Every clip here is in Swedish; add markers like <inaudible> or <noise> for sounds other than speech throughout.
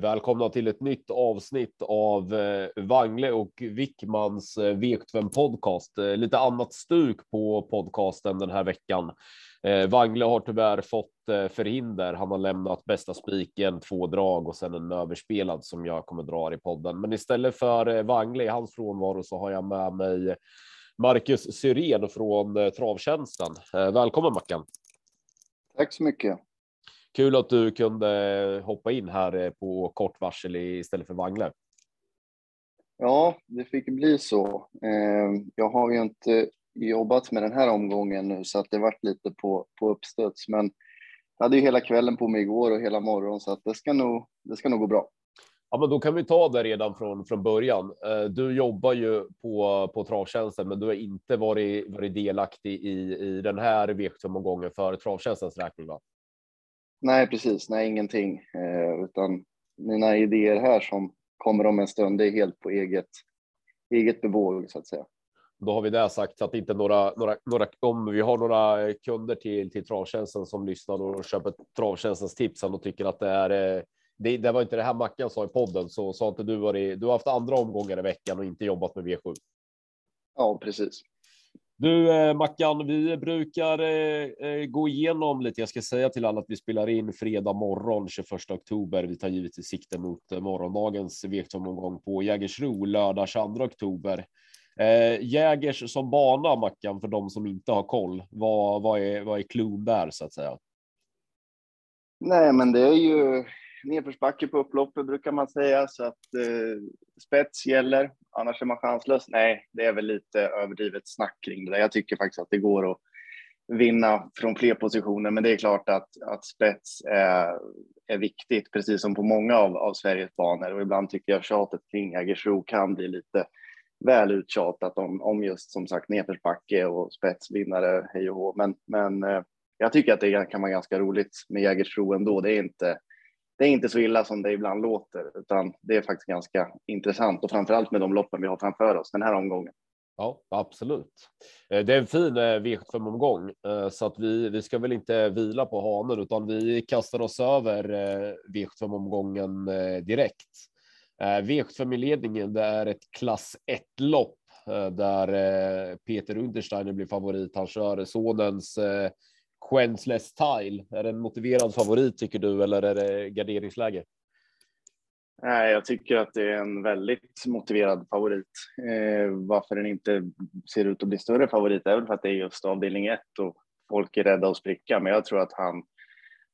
Välkomna till ett nytt avsnitt av eh, Wangle och Wickmans eh, V75 podcast. Eh, lite annat stuk på podcasten den här veckan. Eh, Wangle har tyvärr fått förhinder. Han har lämnat bästa spiken, två drag och sen en överspelad som jag kommer dra i podden. Men istället för Wangle i hans frånvaro så har jag med mig Marcus Syrén från Travtjänsten. Välkommen Mackan. Tack så mycket. Kul att du kunde hoppa in här eh, på kort varsel istället för Wangle. Ja, det fick bli så. Ehm, jag har ju inte jobbat med den här omgången nu så att det varit lite på, på uppstuds. Men jag hade ju hela kvällen på mig igår och hela morgon så att det ska nog, det ska nog gå bra. Ja, men då kan vi ta det redan från, från början. Eh, du jobbar ju på, på travtjänsten, men du har inte varit, varit delaktig i, i den här V75-omgången för travtjänstens räkning, va? Nej, precis. Nej, ingenting. Eh, utan mina idéer här som kommer om en stund, det är helt på eget, eget bevåg så att säga. Då har vi det sagt så att inte några, några, några om vi har några kunder till, till travtjänsten som lyssnar och köper travtjänstens tips och tycker att det är eh, det, det var inte det här Mackan sa i podden så sa inte du varit. Du har haft andra omgångar i veckan och inte jobbat med V7. Ja, precis. Du eh, Mackan, vi brukar eh, eh, gå igenom lite. Jag ska säga till alla att vi spelar in fredag morgon 21 oktober. Vi tar givetvis sikte mot eh, morgondagens V5-omgång på Jägersro lördag 22 oktober. Eh, Jägers som bana Mackan för de som inte har koll. Vad, vad är vad är klon där så att säga? Nej, men det är ju nedförsbacke på upploppet brukar man säga så att eh, spets gäller. Annars är man chanslös. Nej, det är väl lite överdrivet snack kring det där. Jag tycker faktiskt att det går att vinna från fler positioner, men det är klart att, att spets är, är viktigt, precis som på många av, av Sveriges banor. Och ibland tycker jag tjatet kring Jägersro kan bli lite väl uttjatat om, om just som sagt nedförsbacke och spetsvinnare, hej och hå. Men, men eh, jag tycker att det kan vara ganska roligt med Jägersro ändå. Det är inte det är inte så illa som det ibland låter, utan det är faktiskt ganska intressant och framför allt med de loppen vi har framför oss den här omgången. Ja, absolut. Eh, det är en fin eh, V75 omgång eh, så att vi, vi ska väl inte vila på hanen utan vi kastar oss över V75 omgången direkt. V75 i ledningen, det är ett klass 1 lopp där Peter Untersteiner blir favorit. Han kör sonens Quenchless Tile. Är det en motiverad favorit tycker du eller är det garderingsläge? Nej, jag tycker att det är en väldigt motiverad favorit. Eh, varför den inte ser ut att bli större favorit är väl för att det är just avdelning 1 och folk är rädda att spricka. Men jag tror att han,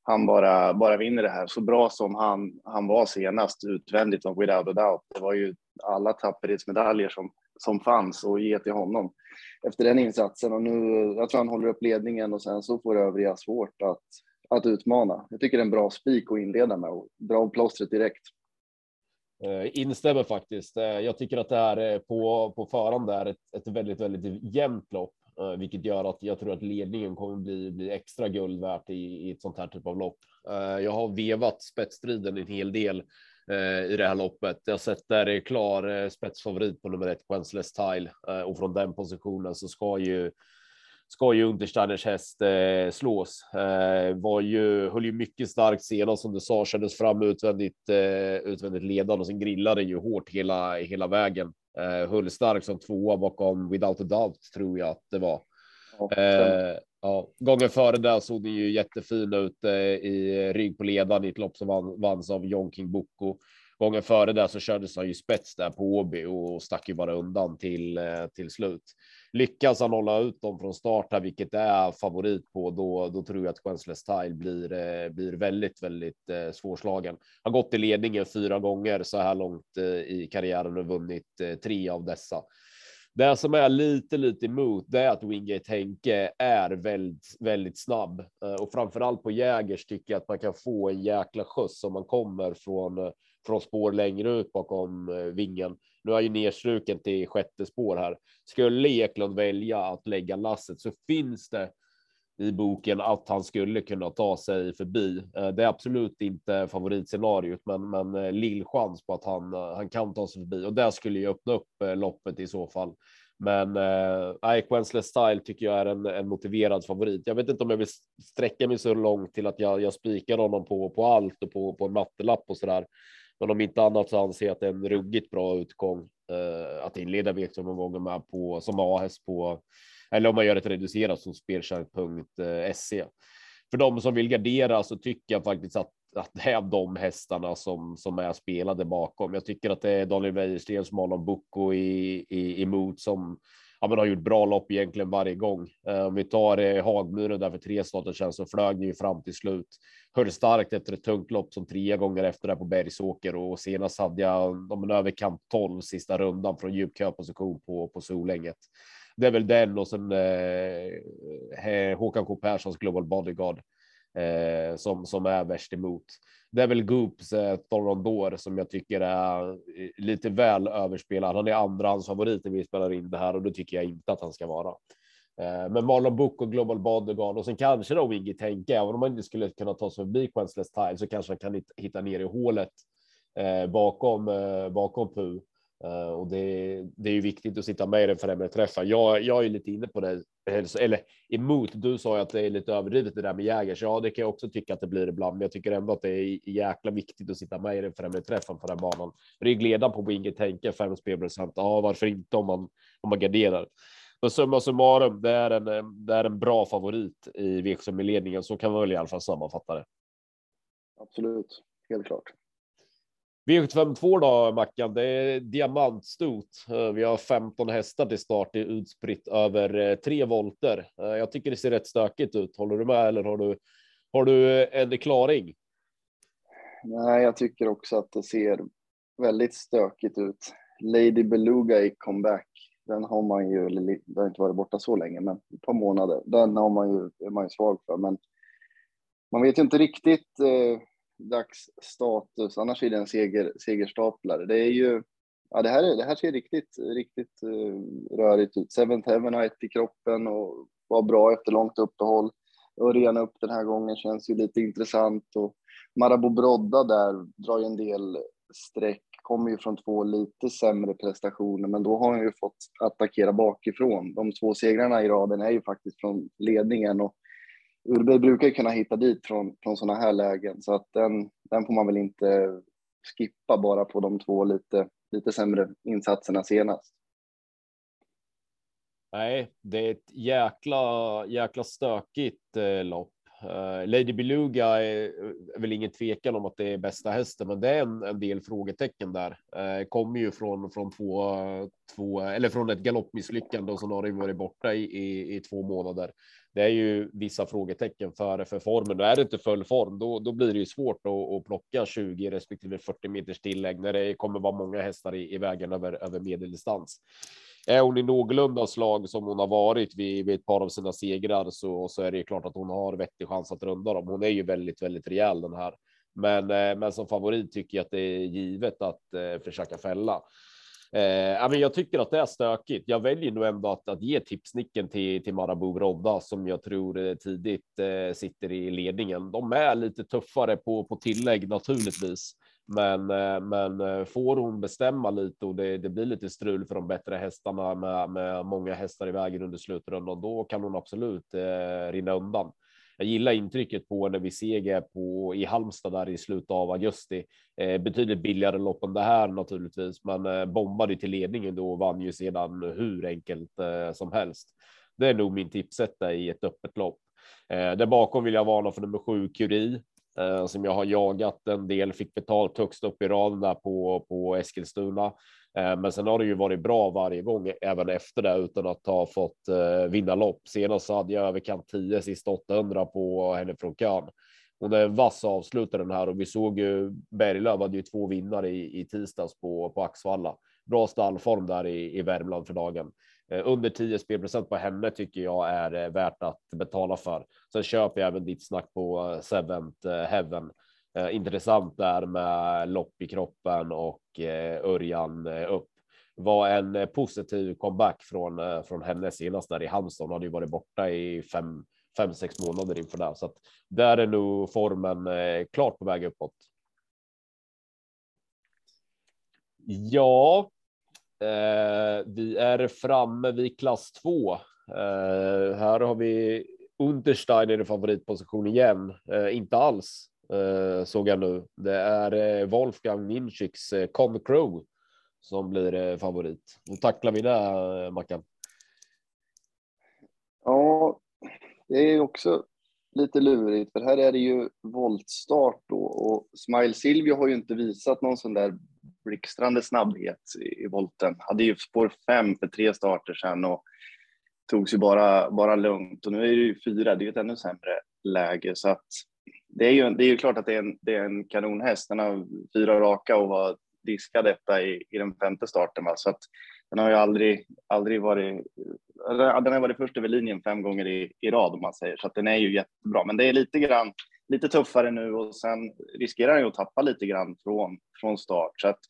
han bara, bara vinner det här. Så bra som han, han var senast utvändigt och without a doubt. Det var ju alla tapperhetsmedaljer som, som fanns och ge till honom efter den insatsen. Och nu, jag tror han håller upp ledningen och sen så får övriga svårt att, att utmana. Jag tycker det är en bra spik att inleda med och dra av plåstret direkt. Eh, instämmer faktiskt. Eh, jag tycker att det här på, på förhand är ett, ett väldigt, väldigt jämnt lopp, eh, vilket gör att jag tror att ledningen kommer bli, bli extra guld värt i, i ett sånt här typ av lopp. Jag har vevat spetsstriden en hel del i det här loppet. Jag sätter klar spetsfavorit på nummer ett, Quensless Tile och från den positionen så ska ju ska ju Untersteiners häst eh, slås. Eh, var ju, höll ju mycket starkt senast som du sa, kändes fram utvändigt, eh, utvändigt ledande och sen grillade ju hårt hela, hela vägen. Eh, höll starkt som tvåa bakom Without a Doubt tror jag att det var. Eh, ja, gången före där såg det ju jättefin ut eh, i rygg på ledaren i ett lopp som vann, vanns av John King Boko. Gången före där så kördes han ju spets där på Åby och stack ju bara undan till, eh, till slut lyckas han hålla ut dem från start här, vilket är favorit på, då, då tror jag att Quensless Tile blir, eh, blir väldigt, väldigt eh, svårslagen. Har gått i ledningen fyra gånger så här långt eh, i karriären och vunnit eh, tre av dessa. Det som är lite, lite emot det är att Wingate Henke är väldigt, väldigt snabb eh, och framför allt på Jägers tycker jag att man kan få en jäkla skjuts om man kommer från från spår längre ut bakom eh, vingen. Nu är ju nedstruken till sjätte spår här. Skulle Eklund välja att lägga lasset så finns det i boken att han skulle kunna ta sig förbi. Eh, det är absolut inte favoritscenariot, men, men eh, lill chans på att han, eh, han kan ta sig förbi och det skulle ju öppna upp loppet i så fall. Men eh, Ike Style tycker jag är en, en, motiverad favorit. Jag vet inte om jag vill sträcka mig så långt till att jag, jag spikar honom på, på allt och på, på en mattelapp och så där. Men om inte annat så anser jag att det är en ruggigt bra utgång eh, att inleda V75 med på som A-häst på eller om man gör ett reducerat som spelkärn.se. För de som vill gardera så tycker jag faktiskt att, att det är de hästarna som, som är spelade bakom. Jag tycker att det är Daniel Wäjersten som har någon Bocco i, i, emot som ja, men har gjort bra lopp egentligen varje gång. Eh, om vi tar eh, Hagmuren där för tre starter sen så flög ni ju fram till slut. Höll starkt efter ett tungt lopp som tre gånger efter det på Bergsåker och senast hade jag om en överkant 12 sista rundan från djup köposition på, på Solänget det är väl den och sen eh, eh Håkan K Perssons Global Bodyguard eh, som som är värst emot. Det är väl Goops eh, Thorondor som jag tycker är eh, lite väl överspelad. Han är andrahandsfavorit när vi spelar in det här och det tycker jag inte att han ska vara. Eh, men Marlon Book och Global Bodyguard och sen kanske då Wiggy tänker, även om man inte skulle kunna ta sig förbi Quensless Tile så kanske han kan hitta ner i hålet eh, bakom eh, bakom Pu Uh, och det, det är ju viktigt att sitta med i den främre träffen. Jag, jag är lite inne på det, eller emot. Du sa ju att det är lite överdrivet det där med Jägers. Ja, det kan jag också tycka att det blir ibland, men jag tycker ändå att det är jäkla viktigt att sitta med i den främre träffen på den banan. Ryggledaren på Winger tänker fem spelprocent. Ja, varför inte om man om man garderar? Men summa summarum, det är en, eh, det är en bra favorit i V75 ledningen. Så kan man väl i alla fall sammanfatta det. Absolut, helt klart. V752 då Mackan, det är diamantstot. Eh, vi har 15 hästar till start, det är utspritt över eh, tre volter. Eh, jag tycker det ser rätt stökigt ut. Håller du med eller har du? Har du en klaring? Nej, jag tycker också att det ser väldigt stökigt ut. Lady Beluga i comeback. Den har man ju, den har inte varit borta så länge, men ett par månader. Den har man ju, är man ju svag för, men man vet ju inte riktigt dagsstatus. Annars är det en seger, segerstaplare. Det är ju, ja det här, är, det här ser riktigt, riktigt uh, rörigt ut. Seventh Heaven har ett i kroppen och var bra efter långt uppehåll. Örjan upp den här gången känns ju lite intressant och Marabou Brodda där drar ju en del streck, kommer ju från två lite sämre prestationer, men då har han ju fått attackera bakifrån. De två segrarna i raden är ju faktiskt från ledningen och Urberg brukar kunna hitta dit från, från sådana här lägen så att den, den får man väl inte skippa bara på de två lite, lite sämre insatserna senast. Nej, det är ett jäkla, jäkla stökigt eh, lopp. Uh, Lady Beluga är, är, väl ingen tvekan om att det är bästa hästen, men det är en, en del frågetecken där. Uh, kommer ju från från två, två eller från ett galoppmisslyckande och så har det varit borta i, i, i två månader det är ju vissa frågetecken för, för formen. Och är det inte full form, då, då blir det ju svårt att, att plocka 20 respektive 40 meters tillägg när det kommer vara många hästar i, i vägen över, över medeldistans. Är hon i någorlunda slag som hon har varit vid, vid ett par av sina segrar så, så är det ju klart att hon har vettig chans att runda dem. Hon är ju väldigt, väldigt rejäl den här. Men, eh, men som favorit tycker jag att det är givet att eh, försöka fälla. Eh, men jag tycker att det är stökigt. Jag väljer nog ändå att, att ge tipsnicken till, till Marabou Rodda som jag tror eh, tidigt eh, sitter i ledningen. De är lite tuffare på, på tillägg naturligtvis. Men, eh, men eh, får hon bestämma lite och det, det, blir lite strul för de bättre hästarna med, med många hästar i vägen under slutrundan, då kan hon absolut eh, rinna undan jag gillar intrycket på när vi seger på i Halmstad där i slutet av augusti. Eh, betydligt billigare lopp än det här naturligtvis, men eh, bombade till ledningen då och vann ju sedan hur enkelt eh, som helst. Det är nog min tipsetta i ett öppet lopp. Eh, där bakom vill jag varna för nummer sju Curie eh, som jag har jagat en del, fick betalt högst upp i raden där på, på Eskilstuna. Eh, men sen har det ju varit bra varje gång, även efter det, utan att ha fått eh, vinna lopp. Senast hade jag överkant 10 sista 800 på henne från kön. Hon är en vass avslutare den här och vi såg ju Berglöf hade ju två vinnare i, i tisdags på, på Axvalla. Bra stallform där i, i Värmland för dagen. Eh, under 10 spelprocent på henne tycker jag är eh, värt att betala för. Sen köper jag även ditt snack på eh, Seventh Heaven intressant där med lopp i kroppen och Örjan upp. Var en positiv comeback från från henne senast där i Halmstad. Hon hade ju varit borta i fem, fem, sex månader inför det. Så att där är nog formen klart på väg uppåt. Ja, Eh, vi är framme vid klass 2. Eh, här har vi Untersteiner i favoritposition igen. Eh, inte alls eh, såg jag nu. Det är eh, Wolfgang Ninchiks eh, Con Crow som blir eh, favorit. Hur tacklar vi det, eh, Mackan? Ja, det är också lite lurigt, för här är det ju voltstart då och Smile Silvio har ju inte visat någon sån där blixtrande snabbhet i, i volten. Hade ju spår fem för tre starter sedan och togs ju bara, bara lugnt och nu är det ju fyra, det är ju ett ännu sämre läge så att det är ju, det är ju klart att det är en, det är en kanonhäst. Den har fyra raka och var diskad detta i, i den femte starten. Va? Så att den har ju aldrig, aldrig varit, den har varit först över linjen fem gånger i, i rad om man säger, så att den är ju jättebra. Men det är lite grann, lite tuffare nu och sen riskerar han ju att tappa lite grann från, från start. Så att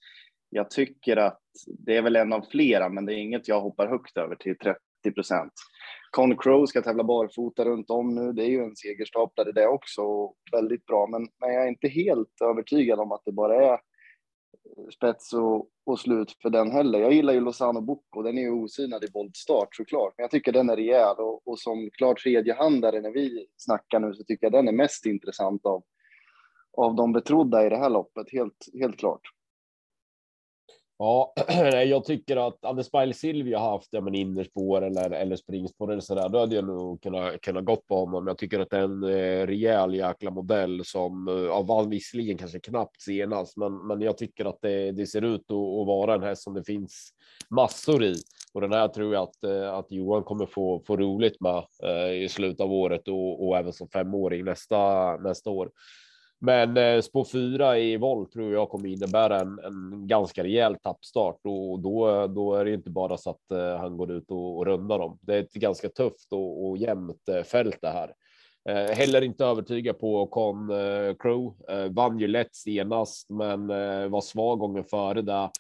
jag tycker att det är väl en av flera, men det är inget jag hoppar högt över till 30 procent. Con Crow ska tävla barfota runt om nu. Det är ju en segerstaplare det också och väldigt bra, men, men jag är inte helt övertygad om att det bara är spets och, och slut för den heller. Jag gillar ju Lozano Bocco, den är ju osynad i voltstart såklart, men jag tycker den är rejäl och, och som klar tredjehandare när vi snackar nu så tycker jag den är mest intressant av, av de betrodda i det här loppet, helt, helt klart. Ja, <clears throat> jag tycker att hade Spile Silvia haft ja, men innerspår eller, eller springspår eller så där, då hade jag nog kunnat, kunnat gått på honom. Jag tycker att det är en eh, rejäl jäkla modell som eh, ja, vann visserligen kanske knappt senast, men, men jag tycker att det, det ser ut att, att vara en häst som det finns massor i och den här tror jag att, eh, att Johan kommer få, få roligt med eh, i slutet av året och, och även som femåring nästa, nästa år. Men eh, spår fyra i volt tror jag kommer innebära en, en ganska rejäl tappstart och då, då är det inte bara så att eh, han går ut och, och rundar dem. Det är ett ganska tufft och, och jämnt eh, fält det här. Eh, heller inte övertygad på Con eh, Crow. Eh, vann ju lätt senast, men eh, var svag gången före där.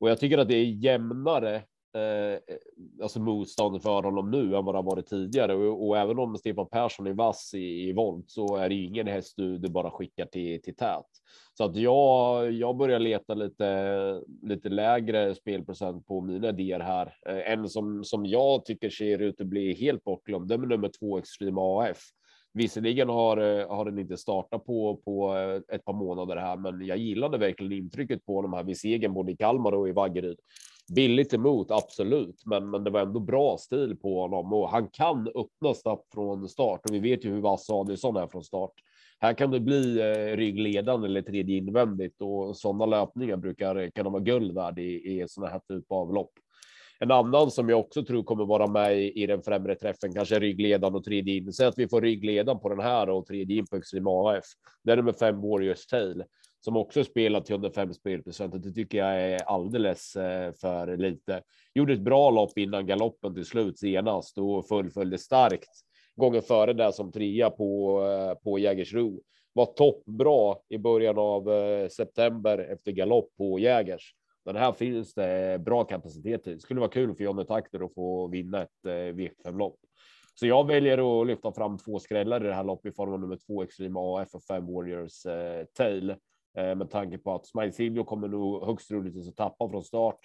Och jag tycker att det är jämnare eh, alltså motstånd för honom nu än vad det har varit tidigare. Och, och även om Stefan Persson är vass i, i volt så är det ingen häst du, du bara skickar till, till tät. Så att jag, jag börjar leta lite, lite lägre spelprocent på mina idéer här. Eh, en som, som jag tycker ser ut att bli helt bortglömd, det är nummer två Extreme AF. Visserligen har, eh, har den inte startat på, på eh, ett par månader här, men jag gillade verkligen intrycket på de här vid segern både i Kalmar och i Vaggeryd billigt emot, absolut, men, men det var ändå bra stil på honom och han kan öppna snabbt från start och vi vet ju hur vass Adielsson är från start. Här kan det bli eh, ryggledande eller tredje invändigt och sådana löpningar brukar eh, kunna vara guld värd i, i sådana här typ av lopp. En annan som jag också tror kommer vara med i, i den främre träffen, kanske ryggledan och tredje in. Säg att vi får ryggledaren på den här och tredje in på Extreme AF. Det är nummer fem Warriors Tail som också spelat till 105 spelprocent. Det tycker jag är alldeles eh, för lite. Gjorde ett bra lopp innan galoppen till slut senast och fullföljde starkt gången före där som trea på eh, på Jägersro. Var toppbra i början av eh, september efter galopp på Jägers. Den här finns det bra kapacitet i. Skulle vara kul för Jonny Takter att få vinna ett V5 lopp. Så jag väljer att lyfta fram två skrällar i det här loppet i form av nummer två Extreme AF och fem Warriors eh, Tail. Eh, med tanke på att Smile Silvio kommer nog högst troligtvis att tappa från start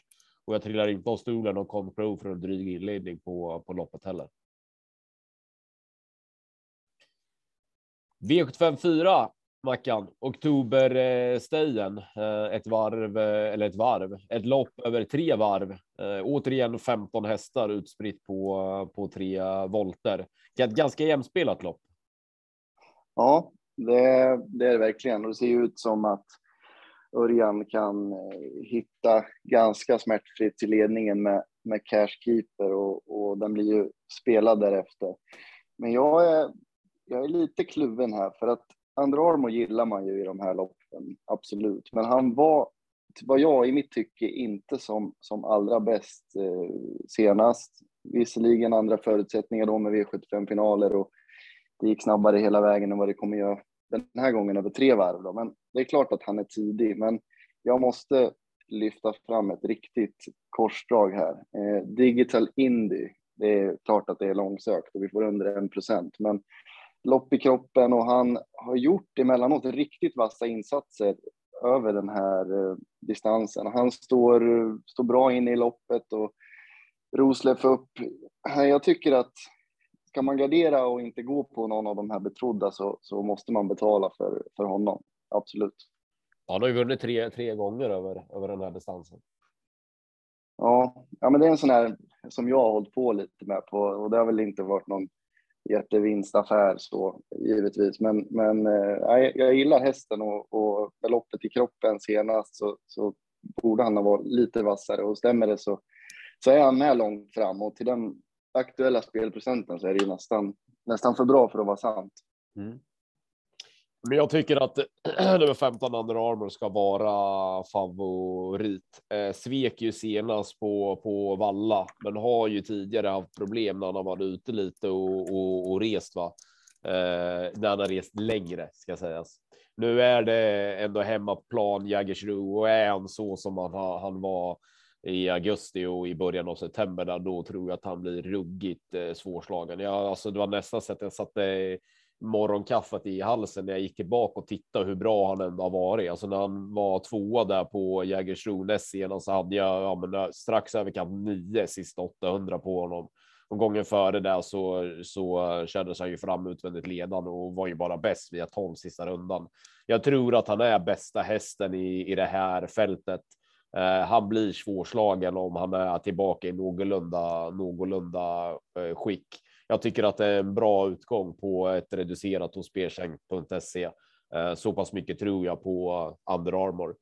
och jag trillar inte av stolen och kom Pro för en dryg inledning på, på loppet heller. V754 Mackan, oktoberstejen, eh, ett varv eller ett varv, ett lopp över tre varv. Eh, återigen 15 hästar utspritt på på tre volter. Ett ganska jämspelat lopp. Ja, det, det är det verkligen. Och det ser ut som att Örjan kan eh, hitta ganska smärtfritt till ledningen med, med Cashkeeper och, och den blir ju spelad därefter. Men jag är, jag är lite kluven här för att Under Armo gillar man ju i de här loppen, absolut. Men han var, vad jag i mitt tycke, inte som, som allra bäst eh, senast. Visserligen andra förutsättningar då med V75-finaler och det gick snabbare hela vägen än vad det kommer göra den här gången över tre varv. Då. Men det är klart att han är tidig, men jag måste lyfta fram ett riktigt korsdrag här. Eh, Digital Indy, Det är klart att det är långsökt och vi får under en procent, men lopp i kroppen och han har gjort emellanåt riktigt vassa insatser över den här eh, distansen. Han står, eh, står bra inne i loppet och Rosleff upp. Jag tycker att ska man gardera och inte gå på någon av de här betrodda så, så måste man betala för, för honom. Absolut. Han har ju vunnit tre, tre gånger över, över den här distansen. Ja, ja, men det är en sån här som jag har hållit på lite med på och det har väl inte varit någon jättevinstaffär så givetvis. Men, men äh, jag gillar hästen och, och med loppet i kroppen senast så, så borde han ha varit lite vassare och stämmer det så, så är han med långt fram och till den aktuella spelprocenten så är det ju nästan, nästan för bra för att vara sant. Mm. Men jag tycker att <clears throat> nummer 15 Under Armour ska vara favorit. Eh, svek ju senast på, på Valla, men har ju tidigare haft problem när han har varit ute lite och, och, och rest. Va? Eh, när han har rest längre ska sägas. Nu är det ändå hemmaplan Jägersro och är han så som han, han var i augusti och i början av september, där, då tror jag att han blir ruggigt eh, svårslagen. Jag, alltså, det var nästan så att jag satte morgonkaffet i halsen när jag gick tillbaka och tittade hur bra han ändå har varit. Alltså när han var tvåa där på Jägersro näst senast så hade jag ja, men eh, strax över kant nio sista 800 på honom. Och gången före där så, så eh, kändes han ju fram utvändigt ledande och var ju bara bäst via 12 sista rundan. Jag tror att han är bästa hästen i, i det här fältet. Eh, han blir svårslagen om han är tillbaka i någorlunda, någorlunda eh, skick. Jag tycker att det är en bra utgång på ett reducerat hos speltjänst.se. Eh, så pass mycket tror jag på eh, Under Armour.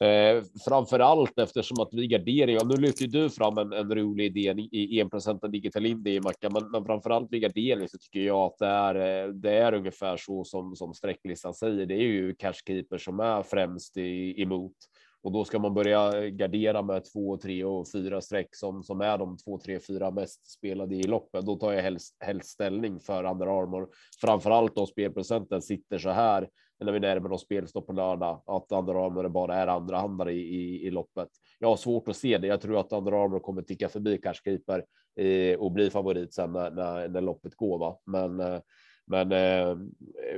Eh, framför allt eftersom att vi gardering, nu lyfter du fram en, en rolig idé i 1 digital indie i Macka, men, men framför allt vid gardering så tycker jag att det är, det är ungefär så som, som sträcklistan säger. Det är ju cashkeeper som är främst i, emot och då ska man börja gardera med två, tre och fyra streck som, som är de två, tre, fyra mest spelade i loppet. Då tar jag helst, helst ställning för Under Armour. Framför allt om spelprocenten sitter så här när vi närmar oss spelstopp på lördag, att Under Armour bara är andra handare i, i, i, loppet. Jag har svårt att se det. Jag tror att Under Armour kommer ticka förbi Cash Keeper eh, och bli favorit sen när, när, när loppet går. Va? Men eh, men eh,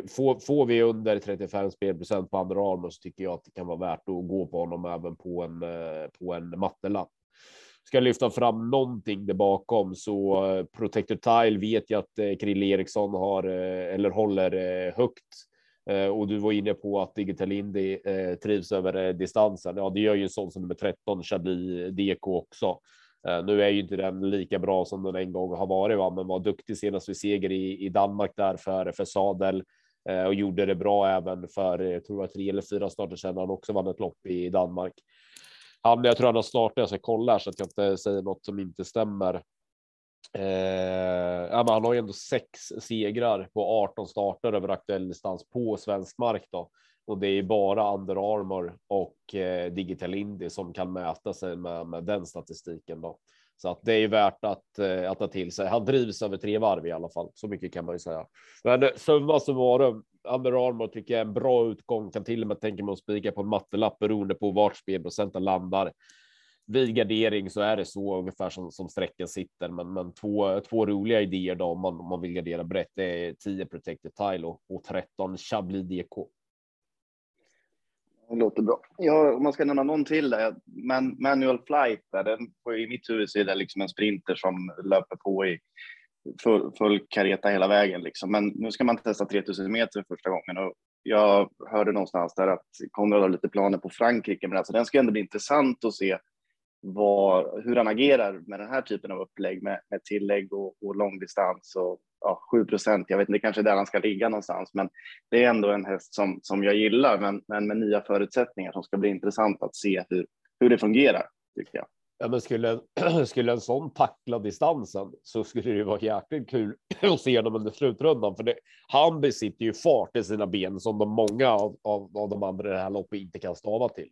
får, får vi under 35 spelprocent på andra armen så tycker jag att det kan vara värt att gå på honom även på en eh, på en mattelapp. Ska jag lyfta fram någonting där bakom så eh, Protector Tile vet jag att eh, Krill Eriksson har eh, eller håller eh, högt. Eh, och du var inne på att Digital Indy eh, trivs över distansen. Ja, det gör ju en sån som nummer 13 Chadli DK också. Eh, nu är ju inte den lika bra som den en gång har varit, va? men var duktig senast vid seger i, i Danmark där för, för sadel eh, och gjorde det bra även för, jag tror jag tre eller fyra starter sedan han också vann ett lopp i Danmark. Han, jag tror han har startat, jag ska kolla här så att jag inte säger något som inte stämmer. Eh, ja, han har ju ändå sex segrar på 18 starter över aktuell distans på svensk mark då och det är bara Under Armour och eh, Digital Indy som kan mäta sig med, med den statistiken. Då. Så att det är värt att, eh, att ta till sig. Han drivs över tre varv i alla fall. Så mycket kan man ju säga. Men eh, summa summarum. Under Armour tycker jag är en bra utgång. Kan till och med tänka mig att spika på en mattelapp beroende på vart spelprocenten landar. Vid gardering så är det så ungefär som, som sträckan sitter, men, men två, två roliga idéer då om man, om man vill gardera brett. Det är 10 Protected Tile och, och 13 Chablis DK. Det låter bra. Ja, om man ska nämna någon till där, man, manual flight, där, den får i mitt huvud så är det liksom en sprinter som löper på i full, full kareta hela vägen. Liksom. Men nu ska man testa 3000 meter första gången och jag hörde någonstans där att Konrad har lite planer på Frankrike, men alltså den ska ändå bli intressant att se var, hur han agerar med den här typen av upplägg med, med tillägg och, och långdistans och ja, 7 procent. Jag vet inte, det kanske är där han ska ligga någonstans, men det är ändå en häst som, som jag gillar, men, men med nya förutsättningar som ska bli intressant att se hur, hur det fungerar, tycker jag. Ja, men skulle, <clears throat> skulle en sån tackla distansen så skulle det vara jäkligt kul <clears throat> att se honom under slutrundan. För det, han besitter ju fart i sina ben som de många av, av, av de andra i det här loppet inte kan stava till.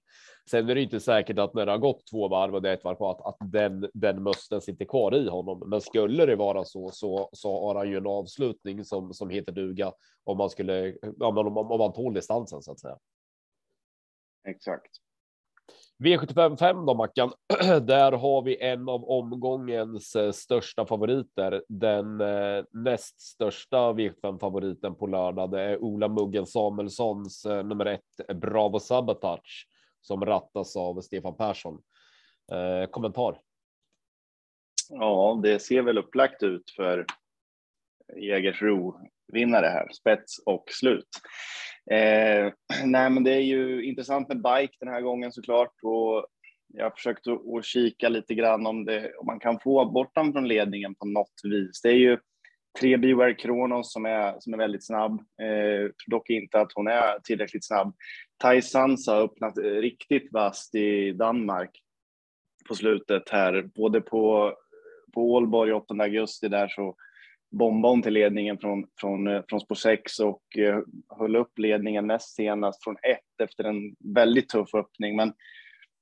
Sen är det inte säkert att när det har gått två varv och det är ett varv på att, att den, den musten sitter kvar i honom. Men skulle det vara så, så, så har han ju en avslutning som, som heter duga om man skulle, om om, om man tål distansen så att säga. Exakt. V75 då Mackan. <clears throat> Där har vi en av omgångens eh, största favoriter. Den eh, näst största V75 favoriten på lördag. Det är Ola Muggen Samuelssons eh, nummer ett Bravo Sabotage som rattas av Stefan Persson. Eh, kommentar? Ja, det ser väl upplagt ut för Jägersro vinnare här, spets och slut. Eh, <clears throat> nej, men det är ju intressant med bike den här gången såklart och jag har försökt att, kika lite grann om, det, om man kan få bort den från ledningen på något vis. Det är ju tre Beware Kronos som är, som är väldigt snabb. Eh, dock inte att hon är tillräckligt snabb. Tai Sansa har öppnat eh, riktigt vasst i Danmark på slutet här, både på, på Ålborg 8 augusti där så bombade hon till ledningen från, från, eh, från spår 6 och eh, höll upp ledningen näst senast från 1 efter en väldigt tuff öppning. Men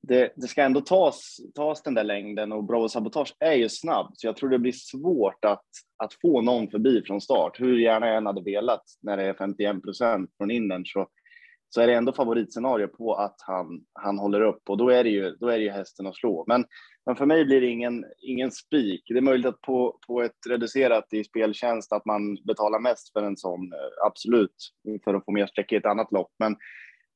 det, det, ska ändå tas, tas den där längden och Bravo Sabotage är ju snabb, så jag tror det blir svårt att, att få någon förbi från start. Hur gärna jag än hade velat när det är 51 procent från innern så, så är det ändå favoritscenario på att han, han håller upp och då är det ju, då är det ju hästen att slå. Men men för mig blir det ingen, ingen spik. Det är möjligt att på, på ett reducerat i speltjänst att man betalar mest för en sån, eh, absolut, för att få mer streck i ett annat lopp. Men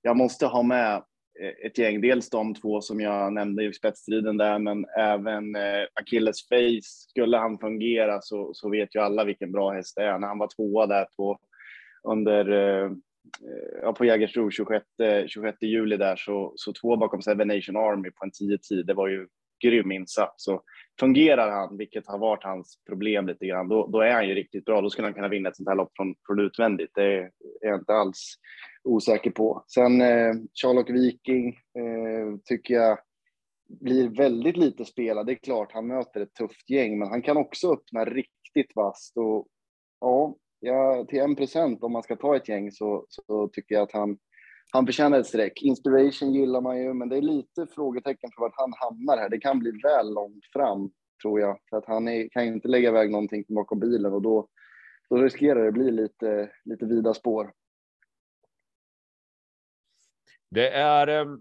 jag måste ha med eh, ett gäng, dels de två som jag nämnde i spetsstriden där, men även eh, Achilles Face. Skulle han fungera så, så vet ju alla vilken bra häst det är. När han var tvåa där på under eh, Eh, ja, på Jägersro 26, 26 juli där så, så två bakom Seven Nation Army på en 10 tid. Det var ju grym insats. Så fungerar han, vilket har varit hans problem lite grann, då, då är han ju riktigt bra. Då skulle han kunna vinna ett sånt här lopp från, från utvändigt. Det är jag inte alls osäker på. Sen eh, Charlotte Viking eh, tycker jag blir väldigt lite spelad. Det är klart, han möter ett tufft gäng, men han kan också öppna riktigt vasst och ja, ja till en procent om man ska ta ett gäng så, så tycker jag att han han förtjänar ett streck. Inspiration gillar man ju, men det är lite frågetecken för vart han hamnar här. Det kan bli väl långt fram, tror jag, för att han är, kan inte lägga iväg någonting bakom bilen och då, då riskerar det bli lite, lite vida spår. Det är ehm,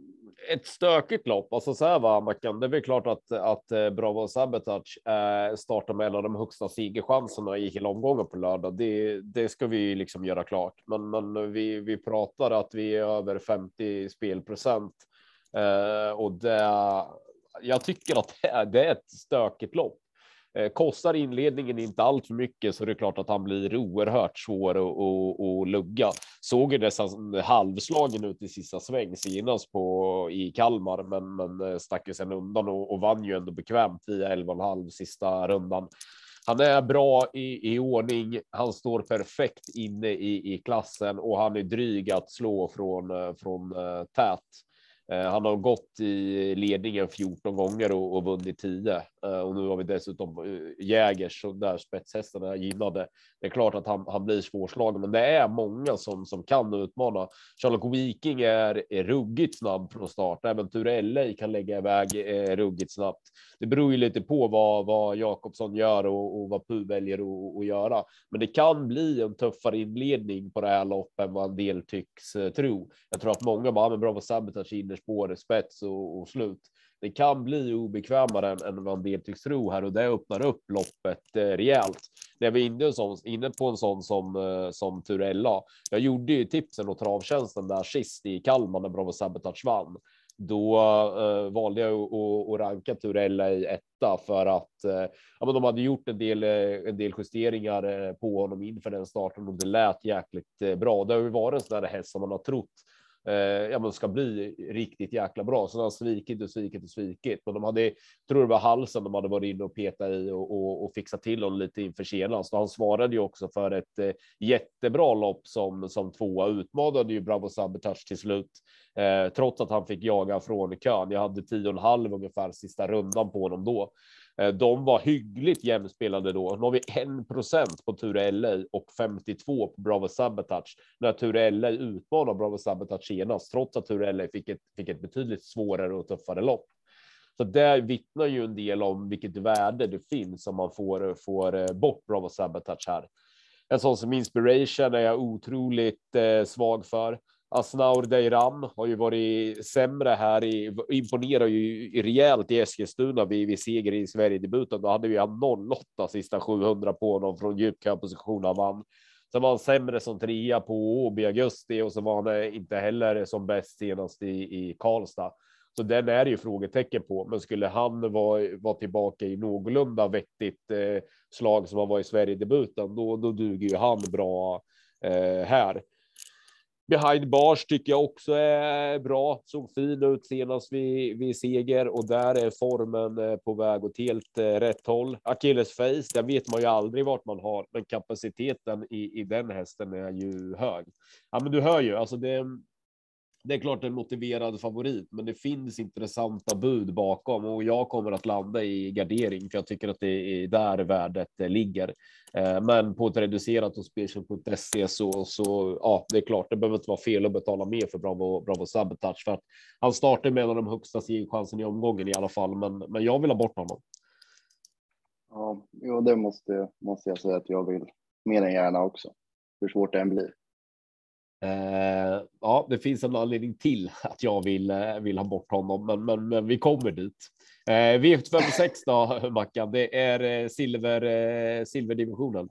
ett stökigt lopp. Alltså så här va, Mackan, det är väl klart att, att eh, Bravo Sabotage eh, startar med en av de högsta segerchanserna i hela omgången på lördag. Det, det ska vi liksom göra klart. Men, men vi, vi pratar att vi är över 50 spelprocent eh, och det. Jag tycker att det är, det är ett stökigt lopp. Eh, kostar inledningen inte allt för mycket så är det klart att han blir oerhört svår att, lugga. Såg ju nästan halvslagen ut i sista sväng senast på i Kalmar, men, men eh, stack ju sen undan och, och vann ju ändå bekvämt via 11,5 sista rundan. Han är bra i, i ordning. Han står perfekt inne i, i klassen och han är dryg att slå från, eh, från tät. Han har gått i ledningen 14 gånger och, och vunnit 10 Eh, och nu har vi dessutom eh, Jägers och där spetshästarna är gynnade. Det är klart att han, han blir svårslagen, men det är många som som kan utmana. Sherlock Viking är, är ruggigt snabb från start. Även Turelle kan lägga iväg eh, ruggigt snabbt. Det beror ju lite på vad, vad Jakobsson gör och, och vad Pu väljer att, göra. Men det kan bli en tuffare inledning på det här loppet än vad en del tycks eh, tro. Jag tror att många bara, ah, men på Sabotage innerspår, spets och, och, slut. Det kan bli obekvämare än, än vad en del tycks tro här och det öppnar upp loppet eh, rejält. När vi är inne, sån, inne på en sån som, eh, som Turella. Jag gjorde ju tipsen och travtjänsten där sist i Kalmar när Bravo Sabotage vann. Då eh, valde jag att, ranka Turella i etta för att eh, ja, men de hade gjort en del, eh, en del justeringar eh, på honom inför den starten och det lät jäkligt eh, bra. Det har ju varit en sån där häst som man har trott Eh, ja, men ska bli riktigt jäkla bra. Så de har svikit och svikit och svikit. Men de hade, tror det var halsen de hade varit inne och petat i och, och, och fixat till honom lite inför senast. Och han svarade ju också för ett eh, jättebra lopp som, som tvåa. Utmanade ju Bravo Sabotage till slut. Eh, trots att han fick jaga från kön. Jag hade tio och en halv ungefär sista rundan på honom då. Eh, de var hyggligt jämspelade då. Nu har vi 1% på Ture LA och 52 på Bravo Sabotage när Ture LA utmanar Bravo Sabotage senast, trots att Ture LA fick ett, fick ett betydligt svårare och tuffare lopp. Så det vittnar ju en del om vilket värde det finns om man får, får eh, bort Bravo Sabotage här. En sån som Inspiration är jag otroligt eh, svag för. Asnaur Deiram har ju varit sämre här i imponerar ju rejält i Eskilstuna vid, vid seger i Sverigedebuten. Då hade vi han 08 sista 700 på honom från djupkamposition han vann. Sen var han sämre som trea på Åby i augusti och så var han eh, inte heller som bäst senast i, i Karlstad. Så den är ju frågetecken på. Men skulle han vara, vara tillbaka i någorlunda vettigt eh, slag som han var i Sverigedebuten, då, då duger ju han bra eh, här. Behind bars tycker jag också är bra. Såg fin ut senast vid, vid seger och där är formen eh, på väg åt helt eh, rätt håll. Achilles face, där vet man ju aldrig vart man har, men kapaciteten i, i den hästen är ju hög. Ja, men du hör ju, alltså det, det är klart en motiverad favorit, men det finns intressanta bud bakom och jag kommer att landa i gardering för jag tycker att det är där värdet eh, ligger. Eh, men på ett reducerat hos Spelchen.se så, så ja, det är klart, det behöver inte vara fel att betala mer för Bravo, Bravo Sabotage för att han startar med en av de högsta chansen i omgången i alla fall. Men, men jag vill ha bort honom. Ja, jo, det måste, måste jag säga att jag vill mer än gärna också. Hur svårt det än blir. Eh, ja, det finns en anledning till att jag vill, eh, vill ha bort honom, men, men, men vi kommer dit. Eh, V756 då, <laughs> Mackan, det är eh, silver, eh, silverdivisionen.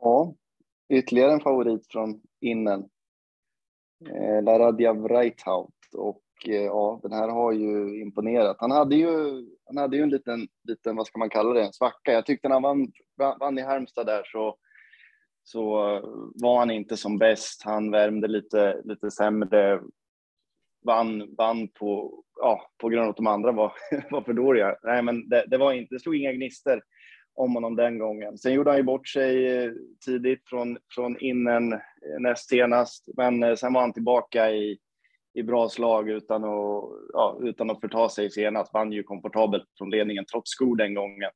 Ja, ytterligare en favorit från innen. Eh, Laradja och eh, ja, den här har ju imponerat. Han hade ju, han hade ju en liten, liten, vad ska man kalla det, en svacka. Jag tyckte när han vann, vann i Halmstad där så så eh, var han inte som bäst. Han värmde lite, lite sämre, vann, vann på, ja, på grund av att de andra var, <laughs> var för dåliga. Nej, men det, det var inte, det slog inga gnister om honom den gången. Sen gjorde han ju bort sig eh, tidigt från, från innen eh, näst senast, men sen var han tillbaka i, i bra slag utan att, ja, utan att förta sig senast. Vann ju komfortabelt från ledningen trots skor den gången.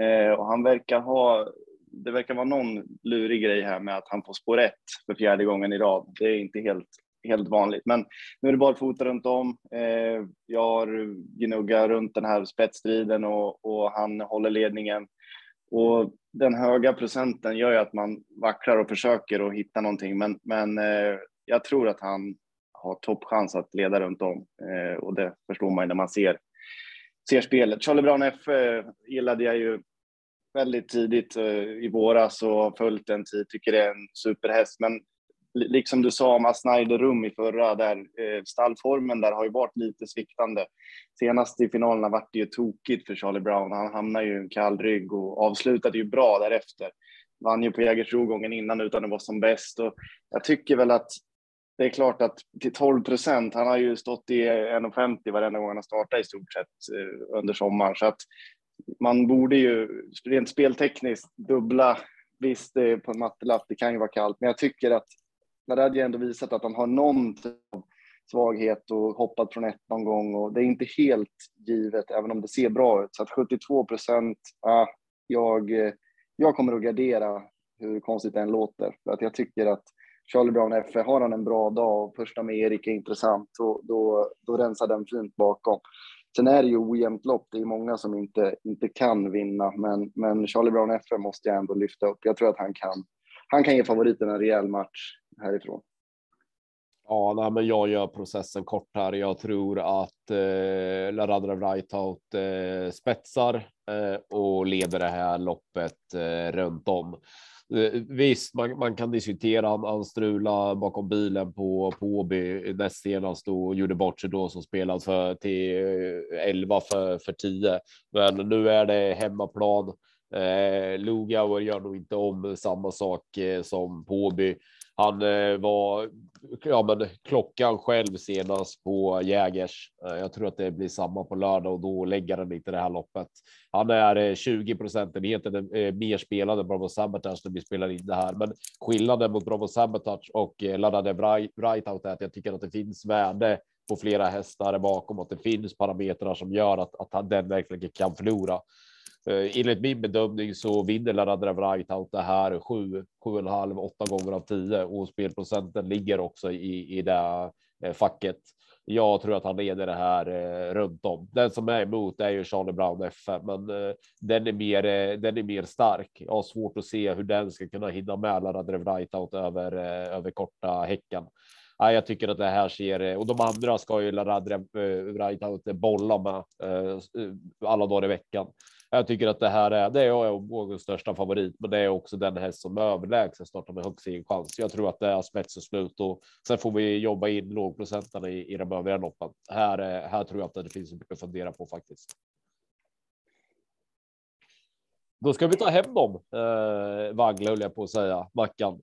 Eh, och han verkar ha det verkar vara någon lurig grej här med att han får spår ett för fjärde gången i rad. Det är inte helt, helt vanligt, men nu är det bara fota runt om. Eh, jag har gnuggat runt den här spetsstriden och, och han håller ledningen. Och den höga procenten gör ju att man vacklar och försöker att hitta någonting, men, men eh, jag tror att han har toppchans att leda runt om eh, och det förstår man ju när man ser ser spelet. Charlie Brown F eh, gillade jag ju väldigt tidigt eh, i våras och har följt den tid, tycker det är en superhäst. Men liksom du sa om Asnaider Rum i förra, där eh, stallformen där har ju varit lite sviktande. Senast i finalerna vart det ju tokigt för Charlie Brown. Han hamnade ju i en kall rygg och avslutade ju bra därefter. Vann ju på Jägersro gången innan utan att vara som bäst och jag tycker väl att det är klart att till 12 procent, han har ju stått i 1,50 varenda gång han har startat i stort sett eh, under sommaren, så att man borde ju rent speltekniskt dubbla. Visst, det på en mattelapp, det kan ju vara kallt, men jag tycker att Naradja ändå visat att han har någon typ svaghet och hoppat från ett någon gång och det är inte helt givet, även om det ser bra ut. Så att 72 procent, ah, jag, jag kommer att gardera hur konstigt det än låter. För att jag tycker att Charlie Brown-FF, har han en bra dag och första med Erik är intressant, då, då, då rensar den fint bakom. Sen är det ju ojämnt lopp. Det är många som inte, inte kan vinna, men, men Charlie Brown FM måste jag ändå lyfta upp. Jag tror att han kan. Han kan ge favoriten en rejäl match härifrån. Ja, nej, men jag gör processen kort här. Jag tror att eh, Laradra Wrightout eh, spetsar eh, och leder det här loppet eh, runt om. Eh, visst, man, man kan diskutera han, han strulade bakom bilen på på Åby eh, näst senast och gjorde bort sig då som spelad för till eh, 11 för för 10. Men nu är det hemmaplan. Eh, Lugauer gör nog inte om samma sak eh, som Påby. Han eh, var ja, men klockan själv senast på Jägers. Eh, jag tror att det blir samma på lördag och då lägger han inte det här loppet. Han är eh, 20 procentenheter eh, mer spelad än Bravo Sabotage när vi spelar in det här. Men skillnaden mot Bravo Sabotage och eh, laddade Brightout är att jag tycker att det finns värde på flera hästar bakom att det finns parametrar som gör att, att den verkligen kan förlora. Eh, enligt min bedömning så vinner Laradrev Rightout det här sju, sju och en halv, åtta gånger av tio och spelprocenten ligger också i, i det eh, facket. Jag tror att han leder det här eh, runt om. Den som är emot är ju Charlie Brown F5, men eh, den är mer. Eh, den är mer stark. Jag har svårt att se hur den ska kunna hinna med Laradrev drev out över eh, över korta häcken. Jag tycker att det här ser eh, och de andra ska ju Laradrev eh, out bolla med alla dagar i veckan. Jag tycker att det här är, det är Åbogens största favorit, men det är också den häst som överlägset startar med högst chans. Jag tror att det är spets och slut och sen får vi jobba in lågprocentarna i, i de övriga loppen. Här, här tror jag att det finns mycket att fundera på faktiskt. Då ska vi ta hem dem, eh, Vagle höll jag på att säga, Mackan.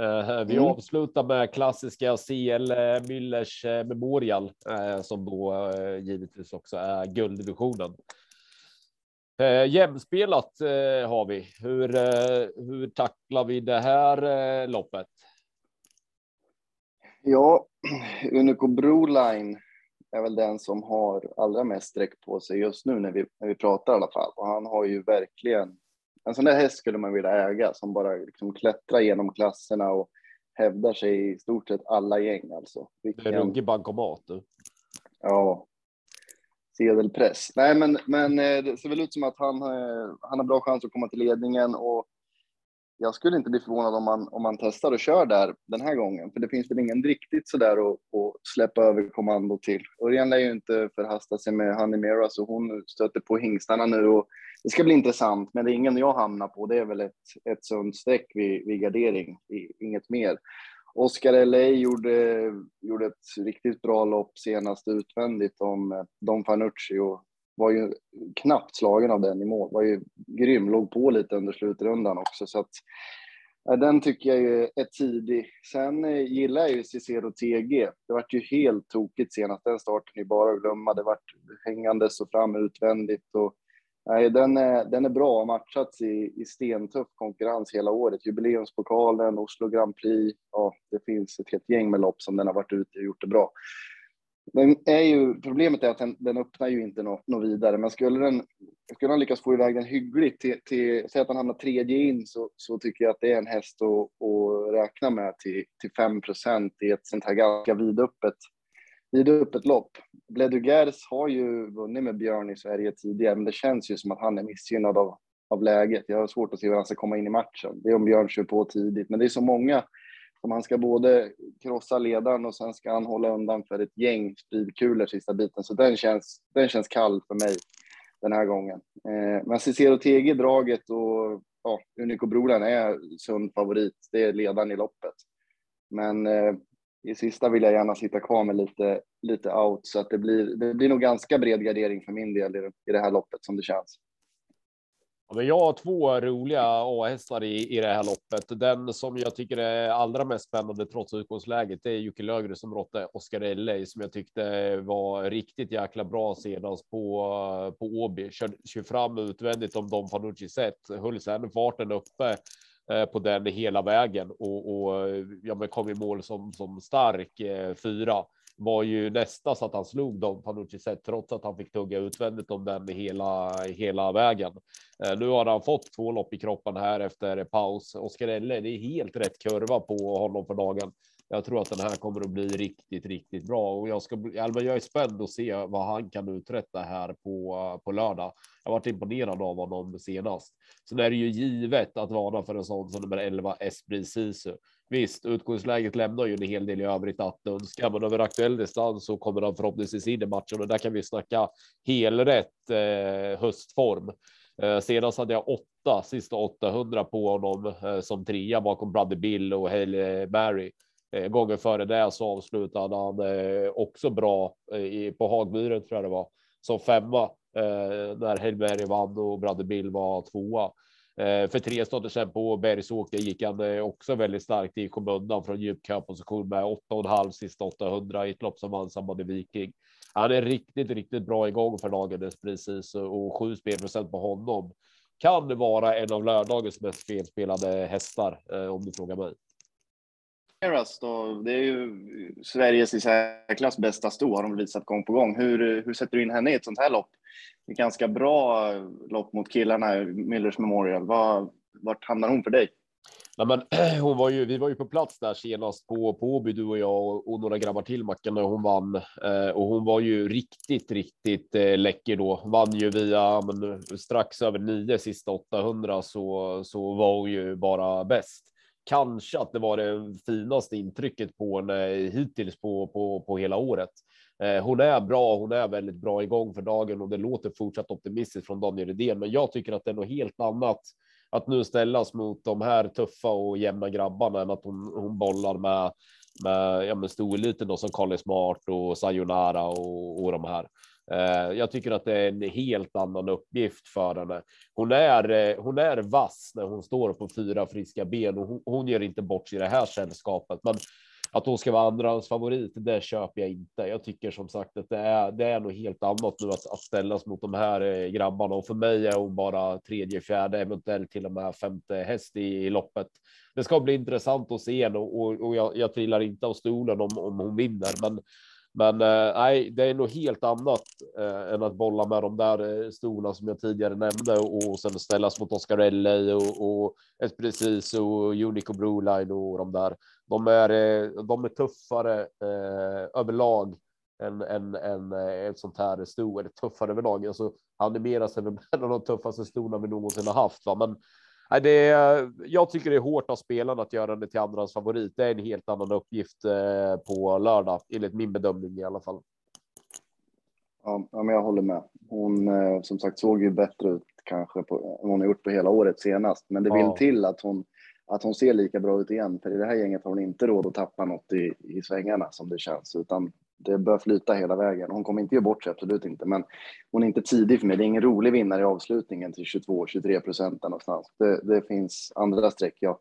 Eh, vi mm. avslutar med klassiska CL eh, Müllers eh, Memorial eh, som då eh, givetvis också är gulddivisionen. Eh, jämspelat eh, har vi. Hur, eh, hur tacklar vi det här eh, loppet? Ja, <clears throat> Unico Broline är väl den som har allra mest sträck på sig just nu när vi, när vi pratar i alla fall. Och han har ju verkligen, en sån där häst skulle man vilja äga som bara liksom klättrar genom klasserna och hävdar sig i stort sett alla gäng alltså. Vilken... Det är ruggig bankomat du. Ja, sedelpress. Nej, men, men eh, det ser väl ut som att han, eh, han har bra chans att komma till ledningen och jag skulle inte bli förvånad om man, om man testar och kör där den här gången, för det finns väl ingen riktigt så där att, att släppa över kommando till. Örjan lär ju inte förhasta sig med Honey Mira, så hon stöter på hingstarna nu och det ska bli intressant, men det är ingen jag hamnar på. Det är väl ett, ett sunt streck vid, vid gardering, inget mer. Oscar LA gjorde, gjorde ett riktigt bra lopp senast utvändigt om eh, Don Fanucci och var ju knappt slagen av den i mål. Var ju grym, låg på lite under slutrundan också så att den tycker jag är tidig. Sen eh, gillar jag ju Cicero TG. Det vart ju helt tokigt senast. Den starten är bara att glömma. Det vart hängandes och fram utvändigt och Nej, den är, den är bra och matchats i, i stentuff konkurrens hela året. Jubileumspokalen, Oslo Grand Prix. Ja, det finns ett helt gäng med lopp som den har varit ute och gjort det bra. Den är ju, problemet är att den, den öppnar ju inte något, något vidare, men skulle den, skulle han lyckas få iväg den hyggligt till, till säg att han hamnar tredje in så, så tycker jag att det är en häst att, att räkna med till, till 5% i ett sånt här ganska vidöppet vid öppet lopp. Bledugers har ju vunnit med Björn i Sverige tidigare, men det känns ju som att han är missgynnad av, av läget. Jag har svårt att se hur han ska komma in i matchen. Det är om Björn kör på tidigt, men det är så många som han ska både krossa ledaren och sen ska han hålla undan för ett gäng spridkulor sista biten. Så den känns, den känns kall för mig den här gången. Eh, men Cicero TG draget och ja, Unico Brolan är sund favorit. Det är ledaren i loppet. Men eh, i sista vill jag gärna sitta kvar med lite, lite out så att det blir, det blir nog ganska bred gardering för min del i, i det här loppet som det känns. Jag har två roliga A-hästar i, i det här loppet. Den som jag tycker är allra mest spännande trots utgångsläget det är Jocke Lögre som råtte Oscar LA som jag tyckte var riktigt jäkla bra senast på, på Åby. Kör, kör fram utvändigt om Don Fanucci sett, höll sen farten uppe Eh, på den hela vägen och, och ja, men kom i mål som, som stark eh, fyra var ju nästa så att han slog dem Panucci sett trots att han fick tugga utvändigt om den hela hela vägen. Eh, nu har han fått två lopp i kroppen här efter paus. Oskar Elle, det är helt rätt kurva på honom för dagen. Jag tror att den här kommer att bli riktigt, riktigt bra och jag ska jag är spänd att se vad han kan uträtta här på på lördag. Jag varit imponerad av honom senast. Sen är det ju givet att varna för en sån som nummer 11 Esprit Sisu. Visst, utgångsläget lämnar ju en hel del i övrigt att önska, men över aktuell distans så kommer han förhoppningsvis in i matchen och där kan vi snacka helrätt eh, höstform. Eh, senast hade jag åtta sista 800 på honom eh, som trea bakom Brother Bill och Haley Barry. Eh, gången före det så avslutade han eh, också bra eh, på Hagmyren tror jag det var som femma eh, när Hellberg vann och Brother Bill var tvåa. Eh, för tre stater sedan på Bergsåker gick han eh, också väldigt starkt i kommunen från djup position med 8,5 sista 800 i ett lopp som vann i Viking. Han är riktigt, riktigt bra igång för dagen precis eh, och 7 spelprocent på honom kan vara en av lördagens mest felspelade hästar eh, om du frågar mig. Ramirez då, det är ju Sveriges i särklass bästa sto har de visat gång på gång. Hur, hur sätter du in henne i ett sånt här lopp? Det är ganska bra lopp mot killarna, Millers Memorial. Var, vart hamnar hon för dig? Nej, men <clears throat> hon var ju, vi var ju på plats där senast på, på Åby, du och jag och, och några grabbar till Mackan när hon vann. Eh, och hon var ju riktigt, riktigt eh, läcker då. Vann ju via men, strax över nio sista 800 så, så var hon ju bara bäst. Kanske att det var det finaste intrycket på henne hittills på, på, på hela året. Eh, hon är bra, hon är väldigt bra igång för dagen och det låter fortsatt optimistiskt från Daniel Rydén, Men jag tycker att det är något helt annat att nu ställas mot de här tuffa och jämna grabbarna än att hon, hon bollar med med, ja, med storeliten som Kali Smart och Sayonara och, och de här. Eh, jag tycker att det är en helt annan uppgift för henne. Hon är, eh, hon är vass när hon står på fyra friska ben och hon, hon gör inte bort sig i det här sällskapet. Men att hon ska vara andrahands favorit, det köper jag inte. Jag tycker som sagt att det är, det är något helt annat nu att, att ställas mot de här eh, grabbarna och för mig är hon bara tredje, fjärde, eventuellt till och med femte häst i, i loppet. Det ska bli intressant att se och, och, och jag, jag trillar inte av stolen om, om hon vinner, men men eh, nej, det är nog helt annat eh, än att bolla med de där eh, stolarna som jag tidigare nämnde och, och sen ställas mot Oscar och, och Esprecis och Unico Broline och de där. De är, eh, de är tuffare eh, överlag än, än, än eh, ett sånt här sto, eller tuffare överlag. Alltså, animeras är väl en av de tuffaste stolarna vi någonsin har haft. Va? Men det är, jag tycker det är hårt av spelarna att göra det till andrans favorit. Det är en helt annan uppgift eh, på lördag, enligt min bedömning i alla fall. Ja, men jag håller med. Hon eh, som sagt såg ju bättre ut kanske på, hon har gjort på hela året senast, men det vill ja. till att hon att hon ser lika bra ut igen. För i det här gänget har hon inte råd att tappa något i, i svängarna som det känns, utan det bör flyta hela vägen. Hon kommer inte ge bort sig, absolut inte, men hon är inte tidig för mig. Det är ingen rolig vinnare i avslutningen till 22-23 procent någonstans. Det, det finns andra streck jag,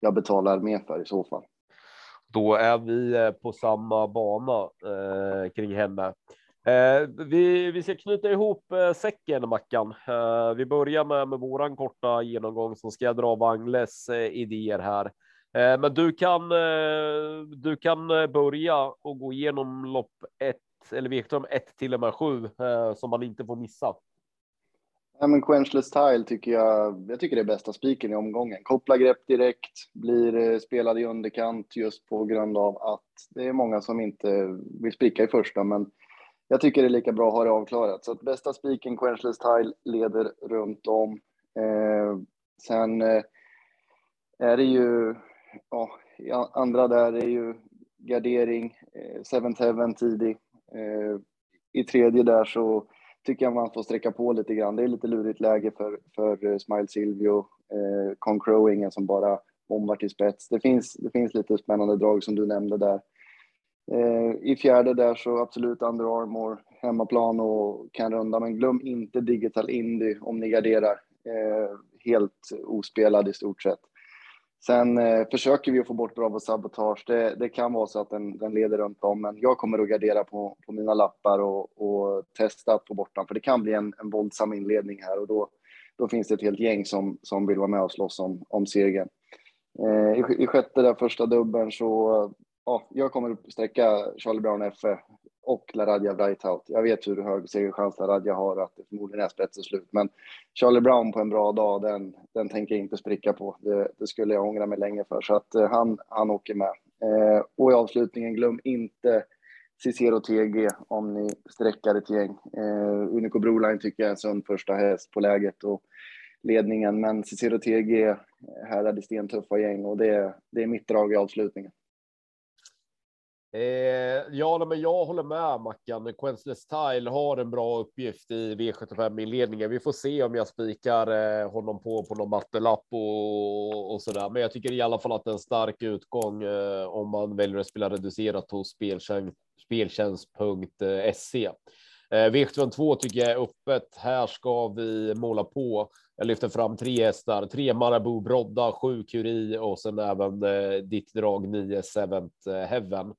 jag betalar mer för i så fall. Då är vi eh, på samma bana eh, kring henne. Eh, vi, vi ska knyta ihop eh, säcken, Mackan. Eh, vi börjar med, med våran korta genomgång, så ska jag dra Wangles eh, idéer här. Eh, men du kan, eh, du kan eh, börja och gå igenom lopp ett eller V75 ett till och med sju som man inte får missa. Ja, men Quenchless Tile tycker jag, jag tycker det är bästa spiken i omgången. Koppla grepp direkt, blir spelad i underkant just på grund av att det är många som inte vill spika i första, men jag tycker det är lika bra att ha det avklarat. Så att bästa spiken, Quenchless Tile, leder runt om. Eh, sen eh, är det ju, ja, andra där är ju gardering, eh, Seventh Heaven tidig. Eh, I tredje där så tycker jag man får sträcka på lite grann. Det är lite lurigt läge för, för eh, Smile Silvio, eh, som bara bombar till spets. Det finns, det finns lite spännande drag som du nämnde där. Eh, I fjärde där så absolut Under Armour, hemmaplan och kan runda, men glöm inte Digital Indy om ni garderar. Eh, helt ospelad i stort sett. Sen eh, försöker vi att få bort Bravo Sabotage. Det, det, kan vara så att den, den leder runt om, men jag kommer att gardera på, på mina lappar och, och testa att få bort den, för det kan bli en, en våldsam inledning här och då, då finns det ett helt gäng som, som vill vara med och slåss om, om segern. Eh, i, I sjätte där första dubbeln så ja, jag kommer att sträcka Charlie Brown FE och Laradja Brightout. Jag vet hur hög segerchans Laradja har, att det förmodligen är spets och slut. Men Charlie Brown på en bra dag, den, den tänker jag inte spricka på. Det, det skulle jag ångra mig länge för. Så att eh, han, han åker med. Eh, och i avslutningen, glöm inte Cicero TG om ni sträckar ett gäng. Eh, Unico Broline tycker jag är en sund första häst på läget och ledningen. Men Cicero TG, eh, härdar i stentuffa gäng och det, det är mitt drag i avslutningen. Eh, ja, men jag håller med Mackan. Quensless Style har en bra uppgift i V75 inledningen. Vi får se om jag spikar eh, honom på på någon mattelapp och, och så där. Men jag tycker i alla fall att det är en stark utgång eh, om man väljer att spela reducerat hos speltjänst, speltjänst.se. Eh, eh V72 tycker jag är öppet. Här ska vi måla på. Jag lyfter fram tre hästar, tre Marabou Brodda, sju Curie och sen även eh, ditt drag nio Seventh eh, Heaven.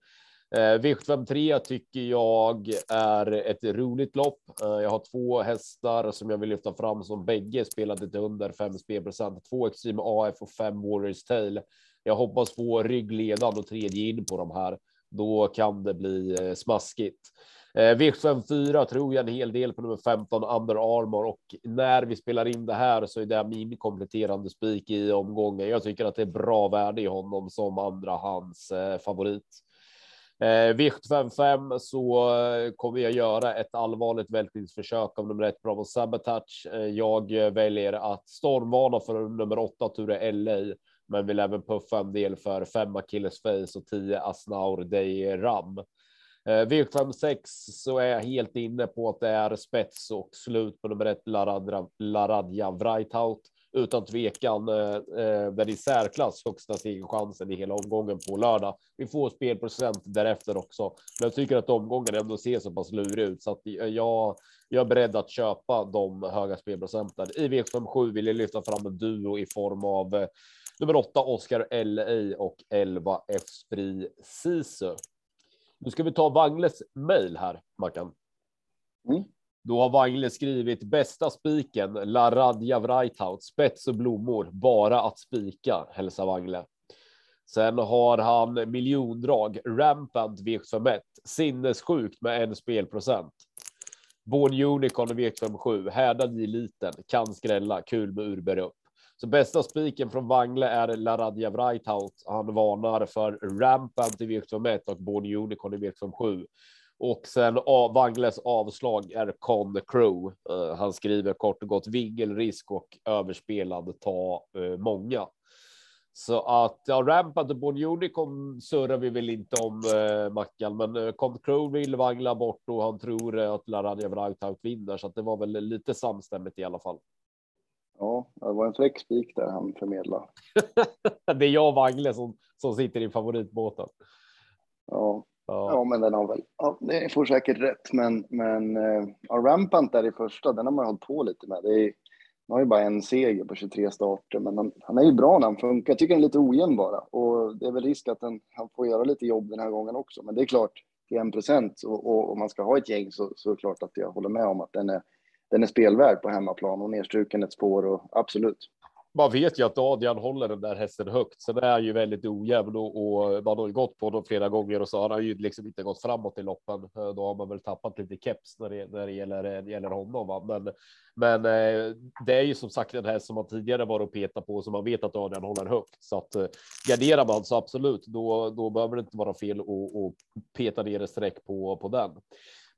Eh, V753 tycker jag är ett roligt lopp. Eh, jag har två hästar som jag vill lyfta fram som bägge spelade till under 5 spelprocent. Två Extreme AF och fem Warriors Tail. Jag hoppas få ryggledan och tredje in på de här. Då kan det bli eh, smaskigt. Eh, V74 tror jag en hel del på nummer 15 Under Armour och när vi spelar in det här så är det min kompletterande spik i omgången. Jag tycker att det är bra värde i honom som andra hans eh, favorit. Eh, V755 så eh, kommer jag göra ett allvarligt vältningsförsök av nummer ett Bravo Sabotage. Eh, jag eh, väljer att stormvarna för nummer åtta Ture LA, men vill även puffa en del för fem Achilles Face och tio Asnaur Dei Ram. Eh, V56 så är jag helt inne på att det är spets och slut på nummer ett Laradja, Laradja Vrajtaut. Utan tvekan eh, eh den i särklass högsta chansen i hela omgången på lördag. Vi får spelprocent därefter också, men jag tycker att omgången ändå ser så pass lurig ut så att jag, jag är beredd att köpa de höga spelprocenten. I V57 vill jag lyfta fram en duo i form av eh, nummer åtta Oscar LA och 11 F Spri Sisu. Nu ska vi ta Wangles mejl här, Mackan. Mm. Då har Wangle skrivit bästa spiken, La Radja Vrajtaut, spets och blommor, bara att spika, hälsar Wangle. Sen har han miljondrag, rampant V75 sinnessjukt med en spelprocent. Born Unicorn V57, härdad i liten, kan skrälla, kul med urberg upp. Så bästa spiken från Wangle är Laradja Vrajthout. Han varnar för Rampant i V71 och Born Unicorn i V57. Och sen av, Wangles avslag är Con Crew. Uh, han skriver kort och gott vingelrisk och överspelad ta uh, många. Så att ja, Rampant och Born Unicorn surrar vi väl inte om eh, Mackan, men eh, Comp Crow vill vangla bort och han tror eh, att Laradja Vrajthout vinner, så att det var väl lite samstämmigt i alla fall. Ja, det var en fräck spik där han förmedlade. <laughs> det är jag och Wangle som, som sitter i favoritbåten. Ja. ja, ja, men den har väl. Ja, det får säkert rätt, men men eh, ja, Rampant där i första, den har man hållit på lite med. Det är, han har ju bara en seger på 23 starter, men han, han är ju bra när han funkar. Jag tycker den är lite ojämn bara och det är väl risk att den, han får göra lite jobb den här gången också. Men det är klart, till en procent och om man ska ha ett gäng så, så är det klart att jag håller med om att den är den är spelvärd på hemmaplan och nedstruken ett spår och absolut. Man vet ju att Adrian håller den där hästen högt. Sen är han ju väldigt ojämn och, och man har ju gått på honom flera gånger och så har han ju liksom inte gått framåt i loppen. Eh, då har man väl tappat lite keps när det, när det gäller, eh, det gäller honom. Va? Men, men eh, det är ju som sagt den här som man tidigare var och peta på som man vet att Adrian håller högt. Så att garderar man så absolut, då, då behöver det inte vara fel och peta ner ett streck på, på den.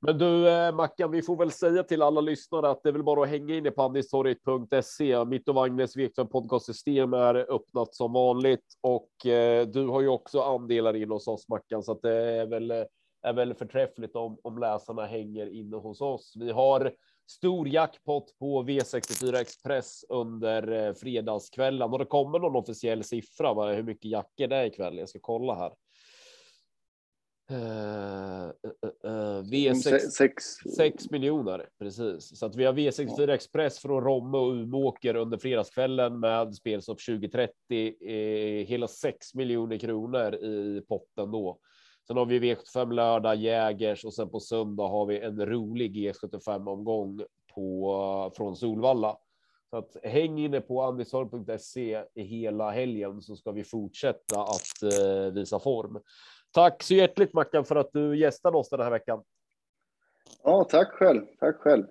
Men du eh, Mackan, vi får väl säga till alla lyssnare att det är väl bara att hänga in i pandistorget.se. Mitt och Magnus Wikström podcastsystem är öppnat som vanligt och eh, du har ju också andelar in hos oss Mackan, så att det är väl eh, är väl förträffligt om, om läsarna hänger inne hos oss. Vi har stor jackpot på V64 Express under eh, fredagskvällen och det kommer någon officiell siffra. Va? Hur mycket jackor det är ikväll? Jag ska kolla här. Uh, uh, V6 6, 6 miljoner precis så att vi har V64 ja. Express från Romme och Umeåker under fredagskvällen med spelstopp 2030 eh, hela 6 miljoner kronor i potten då. Sen har vi V75 lördag Jägers och sen på söndag har vi en rolig G75 omgång på från Solvalla. Så att häng inne på andisholm.se hela helgen så ska vi fortsätta att eh, visa form. Tack så hjärtligt Mackan för att du gästade oss den här veckan. Ja, tack själv. Tack själv.